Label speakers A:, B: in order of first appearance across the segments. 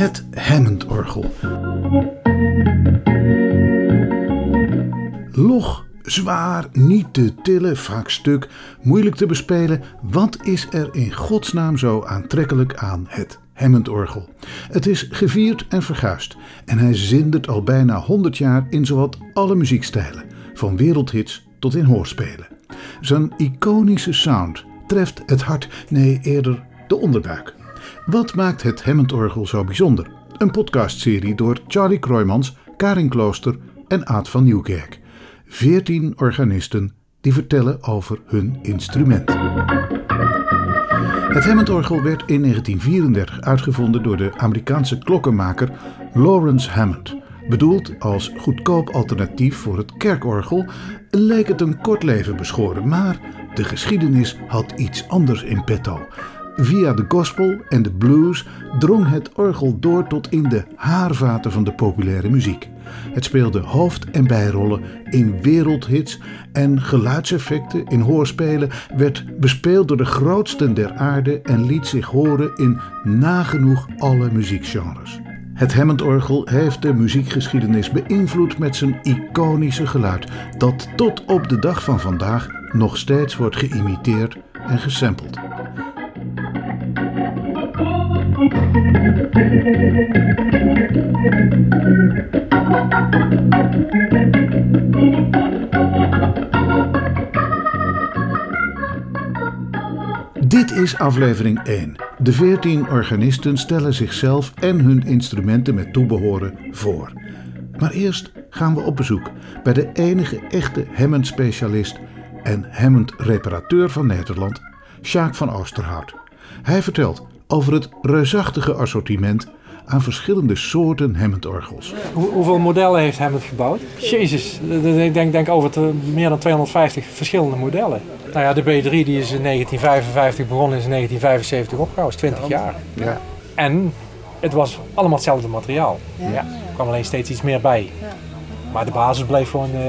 A: Het Hammond-orgel. Log, zwaar, niet te tillen, vaak stuk, moeilijk te bespelen. Wat is er in godsnaam zo aantrekkelijk aan het Hammond-orgel? Het is gevierd en verguisd en hij zindert al bijna 100 jaar in zowat alle muziekstijlen, van wereldhits tot in hoorspelen. Zijn iconische sound treft het hart, nee eerder de onderbuik. Wat maakt het Hammond-orgel zo bijzonder? Een podcastserie door Charlie Kroijmans, Karin Klooster en Aad van Nieuwkerk. Veertien organisten die vertellen over hun instrument. Het Hammond-orgel werd in 1934 uitgevonden door de Amerikaanse klokkenmaker Lawrence Hammond. Bedoeld als goedkoop alternatief voor het kerkorgel, leek het een kort leven beschoren, maar de geschiedenis had iets anders in petto. Via de gospel en de blues drong het orgel door tot in de haarvaten van de populaire muziek. Het speelde hoofd- en bijrollen in wereldhits en geluidseffecten in hoorspelen, werd bespeeld door de grootsten der aarde en liet zich horen in nagenoeg alle muziekgenres. Het Hammond-orgel heeft de muziekgeschiedenis beïnvloed met zijn iconische geluid, dat tot op de dag van vandaag nog steeds wordt geïmiteerd en gesampled. Dit is aflevering 1. De 14 organisten stellen zichzelf en hun instrumenten met toebehoren voor. Maar eerst gaan we op bezoek bij de enige echte Hammond-specialist en Hammond-reparateur van Nederland, Sjaak van Oosterhout. Hij vertelt over het reusachtige assortiment aan verschillende soorten Hammond-orgels.
B: Hoe- hoeveel modellen heeft Hammond gebouwd? Jezus, ik denk, denk over te, meer dan 250 verschillende modellen. Nou ja, de B3 die is in 1955 begonnen, is in 1975 opgehouden, is 20 jaar.
A: Ja.
B: En het was allemaal hetzelfde materiaal. Ja. Er kwam alleen steeds iets meer bij. Maar de basis bleef gewoon eh,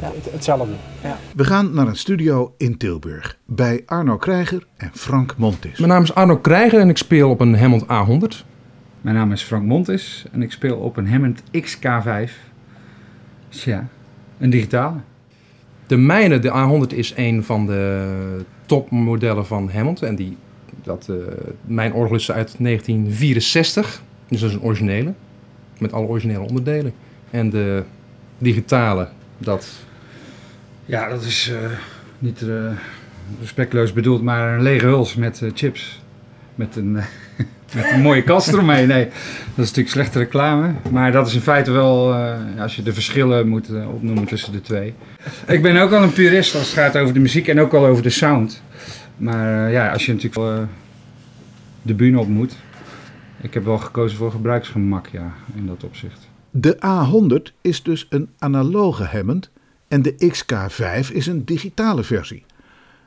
B: het- hetzelfde. Ja.
A: We gaan naar een studio in Tilburg bij Arno Krijger en Frank Montis.
C: Mijn naam is Arno Krijger en ik speel op een Hammond A100.
D: Mijn naam is Frank Montes en ik speel op een Hammond XK5. Tja, een digitale.
C: De mijne, de A100, is een van de topmodellen van Hammond. En die, dat, eh, mijn orgel is uit 1964, dus dat is een originele. Met alle originele onderdelen. En de digitale, dat...
D: Ja, dat is eh, niet eh, respectloos bedoeld, maar een lege huls met eh, chips. Met een, met een mooie kast eromheen. Nee, dat is natuurlijk slechte reclame. Maar dat is in feite wel, als je de verschillen moet opnoemen tussen de twee. Ik ben ook al een purist als het gaat over de muziek en ook al over de sound. Maar ja, als je natuurlijk de bühne op moet. Ik heb wel gekozen voor gebruiksgemak, ja, in dat opzicht.
A: De A100 is dus een analoge Hammond en de XK5 is een digitale versie.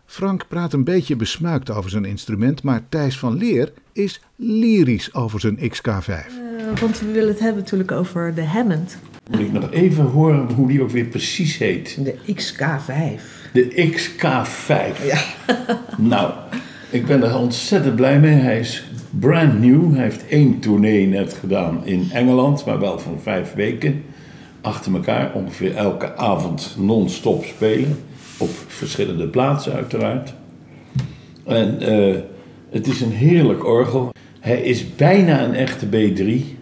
A: Frank praat een beetje besmuikt over zijn instrument, maar Thijs van Leer is lyrisch over zijn XK5.
E: Eh, want we willen het hebben natuurlijk over de Hammond.
F: Moet ik nog even horen hoe die ook weer precies heet.
G: De XK5.
F: De XK5. Ja. nou, ik ben er ontzettend blij mee. Hij is brand new. Hij heeft één tournee net gedaan in Engeland, maar wel van vijf weken. Achter elkaar, ongeveer elke avond non-stop spelen. Op verschillende plaatsen uiteraard. En eh, het is een heerlijk orgel. Hij is bijna een echte B3.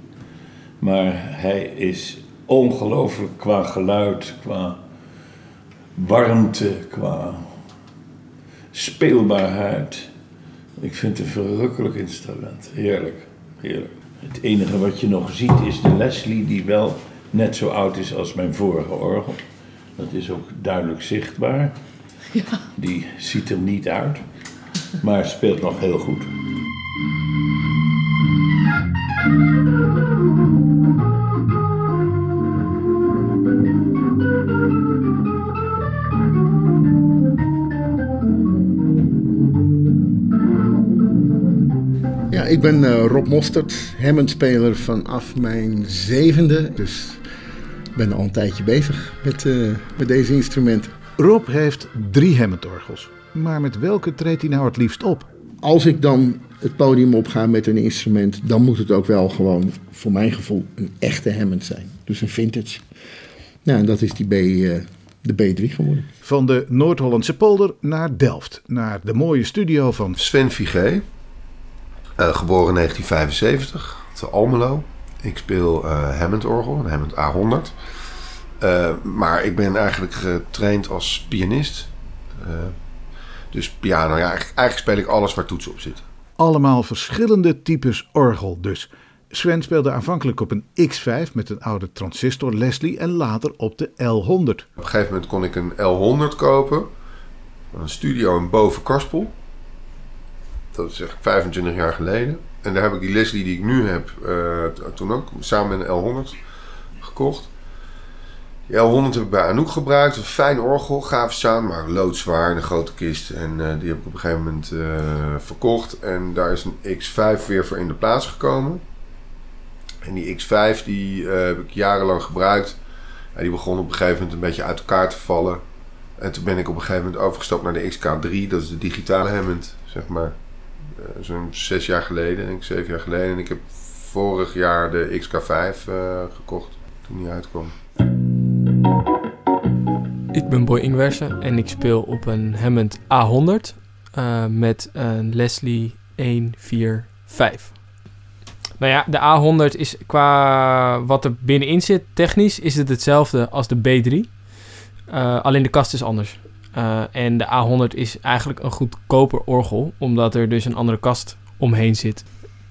F: Maar hij is ongelooflijk qua geluid, qua warmte, qua speelbaarheid. Ik vind het een verrukkelijk instrument. Heerlijk, heerlijk. Het enige wat je nog ziet is de Leslie, die wel net zo oud is als mijn vorige orgel. Dat is ook duidelijk zichtbaar. Die ziet er niet uit, maar speelt nog heel goed.
H: Ben eh, Rob Mostert, Hammond-speler vanaf mijn zevende. Dus ik ben al een tijdje bezig met, eh, met deze instrumenten.
A: Rob heeft drie Hammond-orgels. Maar met welke treedt hij nou het liefst op?
H: als ik dan het podium opga met een instrument, dan moet het ook wel gewoon, voor mijn gevoel, een echte Hammond zijn. Dus een vintage. Ja, en dat is die B, eh, de B3 geworden.
A: Van de Noord-Hollandse polder naar Delft, naar de mooie studio van
G: Sven Vigé, eh, geboren in 1975, te Almelo. Ik speel eh Hammond-orgel, een Hammond A100. Eh, maar ik ben eigenlijk getraind als pianist. Dus piano, ja, eigenlijk, eigenlijk speel ik alles waar toetsen op zitten.
A: allemaal verschillende types orgel dus. Sven speelde aanvankelijk op een X5 met een oude transistor Leslie en later op de L100.
G: Op een gegeven moment kon ik een L100 kopen. Een studio in Boven-Karspel. Dat is echt 25 jaar geleden. En daar heb ik die Leslie die ik nu heb, eh, toen ook samen met een L100 gekocht. Die L100 heb ik bij Anouk gebruikt. Een fijn orgel, gaaf sound, maar loodzwaar in een grote kist. En eh, die heb ik op een gegeven moment eh, verkocht. En daar is een X5 weer voor in de plaats gekomen. En die X5 die, heb ik jarenlang gebruikt. Ja, die begon op een gegeven moment een beetje uit elkaar te vallen. En toen ben ik op een gegeven moment overgestapt naar de XK3. Dat is de digitale Hammond, zeg maar. Eh, Zo'n zes jaar geleden, denk ik, zeven jaar geleden. En ik heb vorig jaar de XK5 eh, gekocht, toen die uitkwam.
I: Ik ben Boy Ingwersen en ik speel op een Hammond A100 eh, met een Leslie 145. Nou ja, de A100 is qua wat er binnenin zit, technisch is het hetzelfde als de B3. Eh, alleen de kast is anders. Eh, en de A100 is eigenlijk een goedkoper orgel, omdat er dus een andere kast omheen zit.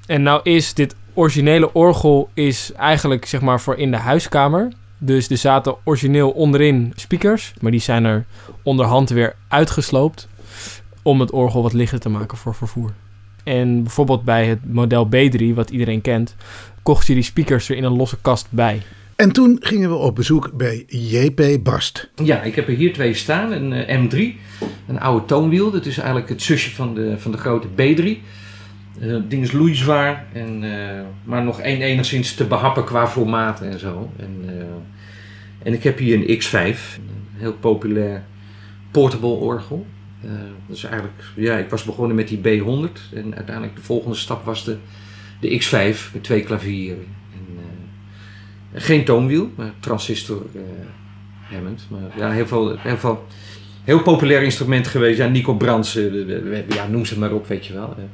I: En nou is dit originele orgel is eigenlijk zeg maar voor in de huiskamer. Dus er zaten origineel onderin speakers, maar die zijn er onderhand weer uitgesloopt om het orgel wat lichter te maken voor vervoer. En bijvoorbeeld bij het model B3, wat iedereen kent, kocht je die speakers er in een losse kast bij.
A: En toen gingen we op bezoek bij JP Barst.
J: Ja, ik heb er hier twee staan. Een eh, M3, een oude toonwiel. Dat is eigenlijk het zusje van de, van de grote B3. Eh, Het ding is loeizwaar, en, eh, maar nog een, enigszins te behappen qua formaten en zo. En, eh, en ik heb hier een X5, een heel populair portable orgel. Eh, is eigenlijk, ja, ik was begonnen met die B100 en uiteindelijk de volgende stap was de, de X5 met twee klavieren. En, geen toonwiel, maar transistor eh, Hammond. Maar ja, heel veel, heel veel heel populair instrument geweest. Ja, Nico de- ja, noem ze maar op, weet je wel. Eh,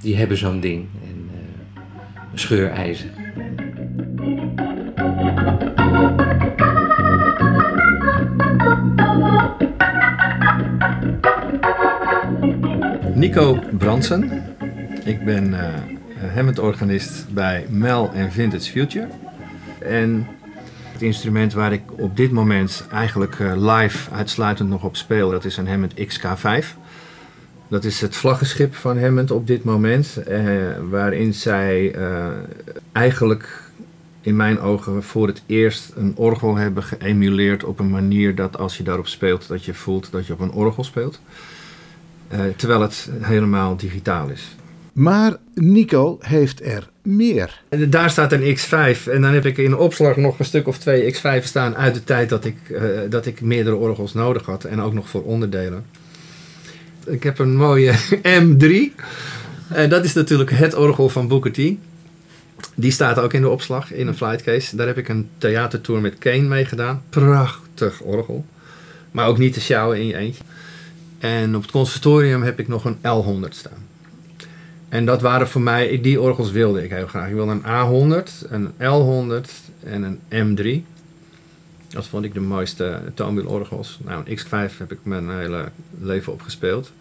J: die hebben zo'n ding. En, eh, een scheurijzer.
K: Nico Bransen. Ik ben eh Hammond-organist bij Mel Vintage Future. En het instrument waar ik op dit moment eigenlijk eh, live uitsluitend nog op speel, dat is een Hammond XK5. Dat is het vlaggenschip van Hammond op dit moment, eh, waarin zij eh, eigenlijk in mijn ogen voor het eerst een orgel hebben geëmuleerd op een manier dat als je daarop speelt, dat je voelt dat je op een orgel speelt. Eh, terwijl het helemaal digitaal is.
A: Maar Nico heeft er meer.
K: En daar staat een X5 en dan heb ik in de opslag nog een stuk of twee X5 staan uit de tijd dat ik, eh, dat ik meerdere orgels nodig had en ook nog voor onderdelen. Ik heb een mooie M3 en dat is natuurlijk het orgel van Booker T. Die staat ook in de opslag in een flightcase. Daar heb ik een theatertour met Kane mee gedaan. Prachtig orgel. Maar ook niet te sjouwen in je eentje. En op het conservatorium heb ik nog een L100 staan. En dat waren voor mij, die orgels wilde ik heel graag. Ik wilde een A100, een L100 en een M3. Dat vond ik de mooiste toonwielorgels. Nou, een X5 heb ik mijn hele leven op gespeeld.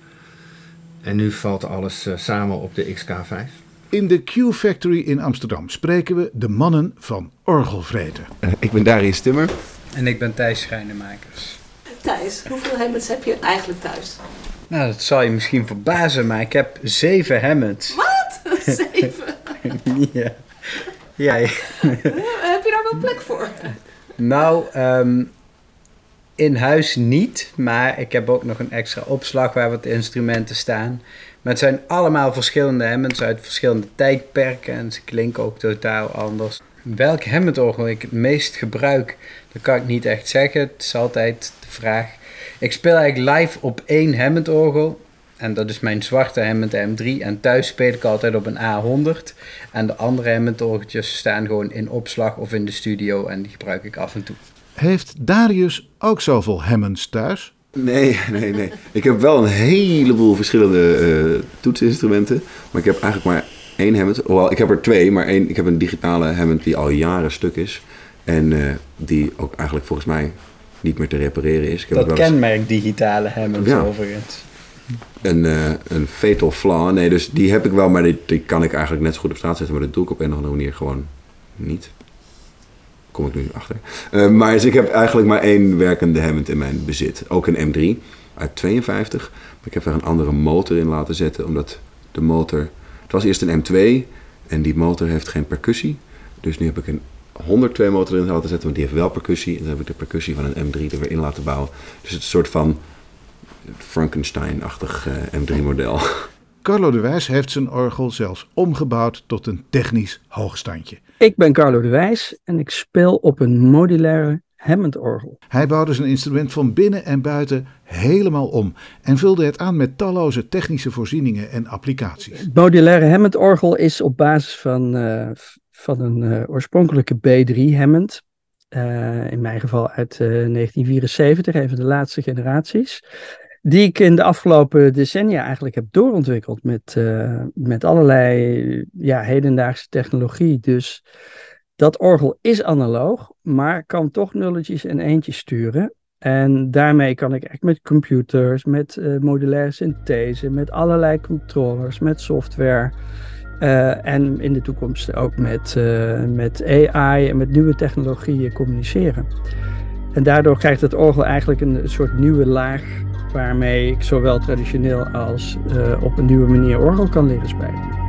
K: En nu valt alles eh, samen op de XK5.
A: In de Q Factory in Amsterdam spreken we de mannen van Orgelvreten.
L: Ik ben Darius Timmer.
M: En ik ben Thijs Schrijnemakers.
E: Thijs, hoeveel Hammonds heb je eigenlijk thuis?
M: Nou, dat zal je misschien verbazen, maar ik heb zeven Hammonds.
E: Wat? Zeven?
M: ja. ja.
E: heb je daar wel plek voor?
M: Nou, ehm, in huis niet, maar ik heb ook nog een extra opslag waar wat instrumenten staan. Maar het zijn allemaal verschillende Hammonds uit verschillende tijdperken en ze klinken ook totaal anders. Welk Hammond-orgel ik het meest gebruik, dat kan ik niet echt zeggen. Het is altijd de vraag. Ik speel eigenlijk live op één Hammond-orgel En dat is mijn zwarte Hammond M3. En thuis speel ik altijd op een A100. En de andere Hammond orgeltjes staan gewoon in opslag of in de studio. En die gebruik ik af en toe.
A: Heeft Darius ook zoveel Hammonds thuis?
L: Nee, nee, nee. Ik heb wel een heleboel verschillende eh, toetsinstrumenten. Maar ik heb eigenlijk maar één Hammond. Hoewel, ik heb er twee, maar één, ik heb een digitale Hammond die al jaren stuk is. En eh, die ook eigenlijk volgens mij niet meer te repareren is. Ik heb
M: Dat
L: ook wel eens
M: kenmerk digitale Hammonds
L: Ja.
M: overigens.
L: Een, eh, een fatal flaw. Nee, dus die heb ik wel, maar die, die kan ik eigenlijk net zo goed op straat zetten. Maar dat doe ik op een of andere manier gewoon niet. Kom ik nu achter. Eh, maar dus ik heb eigenlijk maar één werkende Hammond in mijn bezit. Ook een M3 uit 52. Maar ik heb daar een andere motor in laten zetten. Omdat de motor... Het was eerst een M2 en die motor heeft geen percussie. Dus nu heb ik een 102 motor in laten zetten, want die heeft wel percussie. En dan heb ik de percussie van een M3 er weer in laten bouwen. Dus het is een soort van Frankenstein-achtig eh, M3-model.
A: Carlo de Wijs heeft zijn orgel zelfs omgebouwd tot een technisch hoogstandje.
N: Ik ben Carlo de Wijs en ik speel op een modulaire Hammond-orgel.
A: Hij bouwde zijn instrument van binnen en buiten helemaal om en vulde het aan met talloze technische voorzieningen en applicaties.
N: Het modulaire Hammond-orgel is op basis van, eh, van een eh, oorspronkelijke B3 Hammond. Eh, in mijn geval uit eh, 1974, een van de laatste generaties. Die ik in de afgelopen decennia eigenlijk heb doorontwikkeld met, eh, met allerlei ja, hedendaagse technologie. Dus dat orgel is analoog, maar kan toch nulletjes en eentjes sturen. En daarmee kan ik echt met computers, met eh, modulaire synthese, met allerlei controllers, met software. Eh, en in de toekomst ook met, eh, met AI en met nieuwe technologieën communiceren. En daardoor krijgt het orgel eigenlijk een soort nieuwe laag waarmee ik zowel traditioneel als eh, op een nieuwe manier orgel kan leren spelen.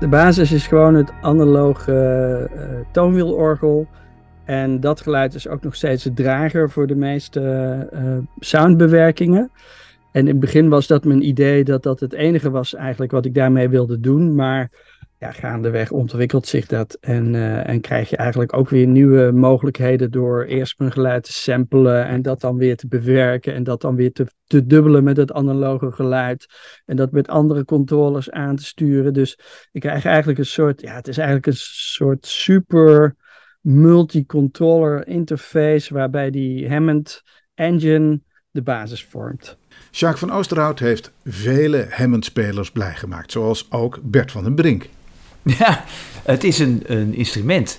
N: De basis is gewoon het analoge toonwielorgel. En dat geluid is ook nog steeds de drager voor de meeste eh, soundbewerkingen. En in het begin was dat mijn idee dat dat het enige was eigenlijk wat ik daarmee wilde doen. Maar ja, gaandeweg ontwikkelt zich dat en, eh, en krijg je eigenlijk ook weer nieuwe mogelijkheden door eerst mijn geluid te samplen en dat dan weer te bewerken en dat dan weer te, te dubbelen met het analoge geluid en dat met andere controllers aan te sturen. Dus ik krijg eigenlijk een soort, ja, het is eigenlijk een soort super multi-controller interface waarbij die Hammond engine de basis vormt.
A: Jacques van Oosterhout heeft vele Hammond-spelers blij gemaakt, zoals ook Bert van den Brink.
O: Ja, het is een, een instrument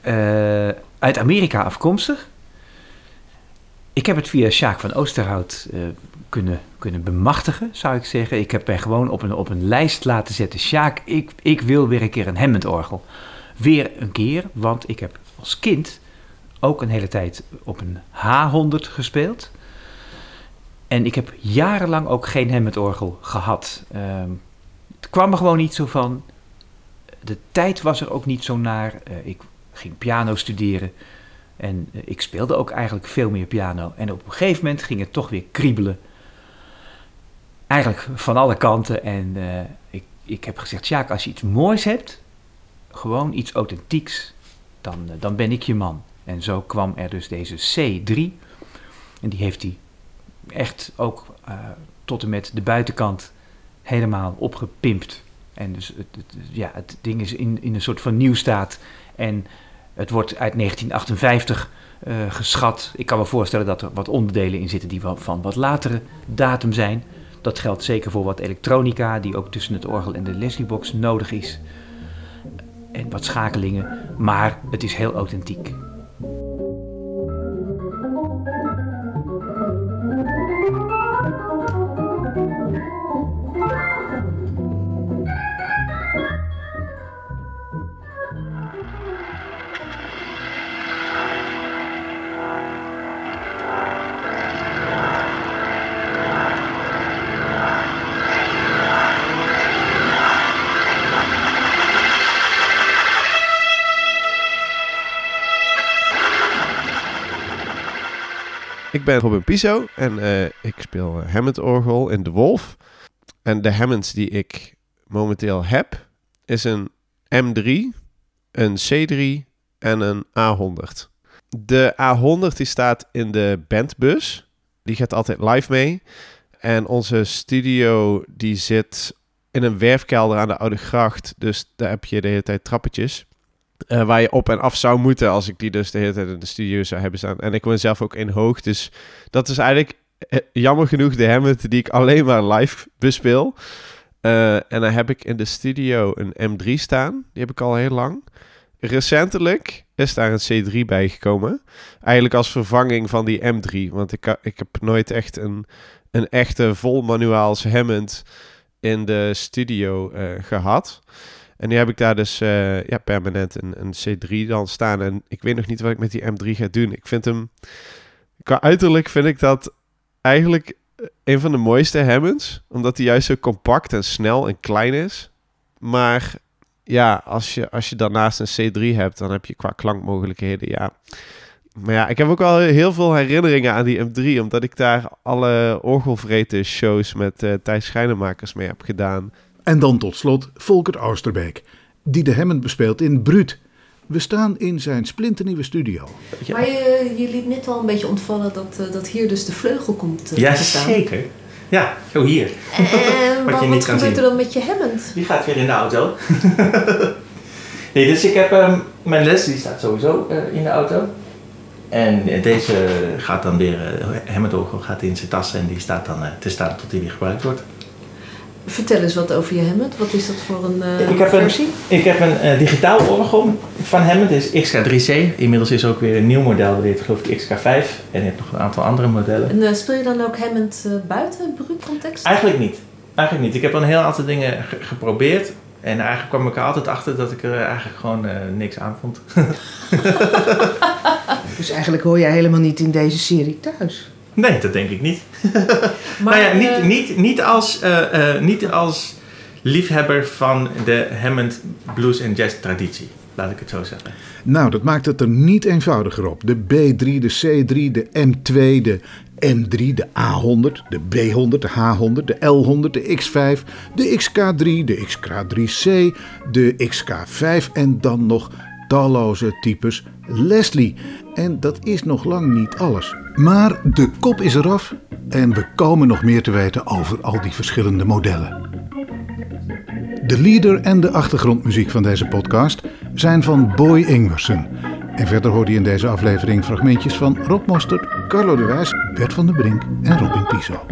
O: eh, uit Amerika afkomstig. Ik heb het via Sjaak van Oosterhout eh, kunnen, kunnen bemachtigen, zou ik zeggen. Ik heb mij gewoon op een, op een lijst laten zetten. Sjaak, ik, ik wil weer een keer een Hammond-orgel. Weer een keer, want ik heb als kind ook een hele tijd op een H100 gespeeld. En ik heb jarenlang ook geen Hammond-orgel gehad. Ehm, het kwam er gewoon niet zo van. De tijd was er ook niet zo naar. Eh, ik ging piano studeren. En eh, ik speelde ook eigenlijk veel meer piano. En op een gegeven moment ging het toch weer kriebelen. Eigenlijk van alle kanten. En eh, ik, ik heb gezegd, Sjaak, als je iets moois hebt, gewoon iets authentieks, dan, eh, dan ben ik je man. En zo kwam er dus deze C3. En die heeft hij echt ook eh, tot en met de buitenkant helemaal opgepimpt. En dus het, ja, het ding is in, in een soort van nieuwstaat. En het wordt uit 1958 eh, geschat. Ik kan me voorstellen dat er wat onderdelen in zitten die van wat latere datum zijn. Dat geldt zeker voor wat elektronica, die ook tussen het orgel en de Leslie-box nodig is. En wat schakelingen. Maar het is heel authentiek.
P: Ik ben Robin Piso en eh, ik speel Hammond-orgel in De Wolf. En de Hammonds die ik momenteel heb, is een M3, een C3 en een A100. De A100 die staat in de bandbus. Die gaat altijd live mee. En onze studio die zit in een werfkelder aan de Oude Gracht. Dus daar heb je de hele tijd trappetjes. Eh, waar je op en af zou moeten als ik die dus de hele tijd in de studio zou hebben staan. En ik woon zelf ook in hoog. Dus dat is eigenlijk eh, jammer genoeg de Hammond die ik alleen maar live bespeel. Eh, en dan heb ik in de studio een M3 staan. Die heb ik al heel lang. Recentelijk is daar een C3 bijgekomen. Eigenlijk als vervanging van die M3. Want ik, ik heb nooit echt een, een echte vol manuaals Hammond in de studio eh, gehad. En nu heb ik daar dus eh, ja, permanent een, een C3 dan staan. En ik weet nog niet wat ik met die M3 ga doen. Ik vind hem... Qua uiterlijk vind ik dat eigenlijk een van de mooiste Hammonds. Omdat hij juist zo compact en snel en klein is. Maar ja, als je, als je daarnaast een C3 hebt, dan heb je qua klankmogelijkheden, ja. Maar ja, ik heb ook wel heel veel herinneringen aan die M3, omdat ik daar alle orgelvreten shows met eh Thijs mee heb gedaan.
A: En dan tot slot Volkert Oosterbeek, die de Hammond bespeelt in Bruut. We staan in zijn splinternieuwe studio.
E: Maar je, je liet net al een beetje ontvallen dat, eh, dat hier dus de vleugel komt eh,
Q: Ja,
E: te staan.
Q: zeker. Ja, zo hier.
E: En
Q: Wat
E: wat,
Q: je
E: wat gebeurt
Q: zien.
E: er dan met je Hammond?
Q: Die gaat weer in de auto. nee, dus ik heb... ehm, mijn les die staat sowieso eh, in de auto. En eh, deze gaat dan weer... Uh, Hammond gaat in zijn tas en die staat dan eh, te staan tot die weer gebruikt wordt.
E: Vertel eens wat over je Hammond. Wat is dat voor een eh,
Q: ik heb een,
E: versie?
Q: ik heb een eh, digitaal orgel van Hammond, is XK3C. Inmiddels is er ook weer een nieuw model, dit heet geloof ik XK5. En je hebt nog een aantal andere modellen.
E: En eh, speel je dan ook Hammond buiten een bruutcontext?
Q: Eigenlijk niet. Eigenlijk niet. Ik heb wel een heel aantal dingen ge- geprobeerd. En eigenlijk kwam ik er altijd achter dat ik er eigenlijk gewoon eh, niks aan vond.
R: Dus eigenlijk hoor jij helemaal niet in deze serie thuis.
Q: Nee, dat denk ik niet.
E: Maar,
Q: nou ja, niet,
E: eh,
Q: niet, niet, als, eh, eh, niet als liefhebber van de Hammond blues en jazz traditie. Laat ik het zo zeggen.
A: Nou, dat maakt het er niet eenvoudiger op. De B3, de C3, de M2, de M3, de A100, de B100, de H100, de L100, de X5, de XK3, de XK3C, de XK5 en dan nog talloze types Leslie. En dat is nog lang niet alles. Maar de kop is eraf en we komen nog meer te weten over al die verschillende modellen. De leader en de achtergrondmuziek van deze podcast zijn van Boy Ingwersen. En verder hoorde je in deze aflevering fragmentjes van Rob Mostert, Carlo de Wijs, Bert van der Brink en Robin Piso.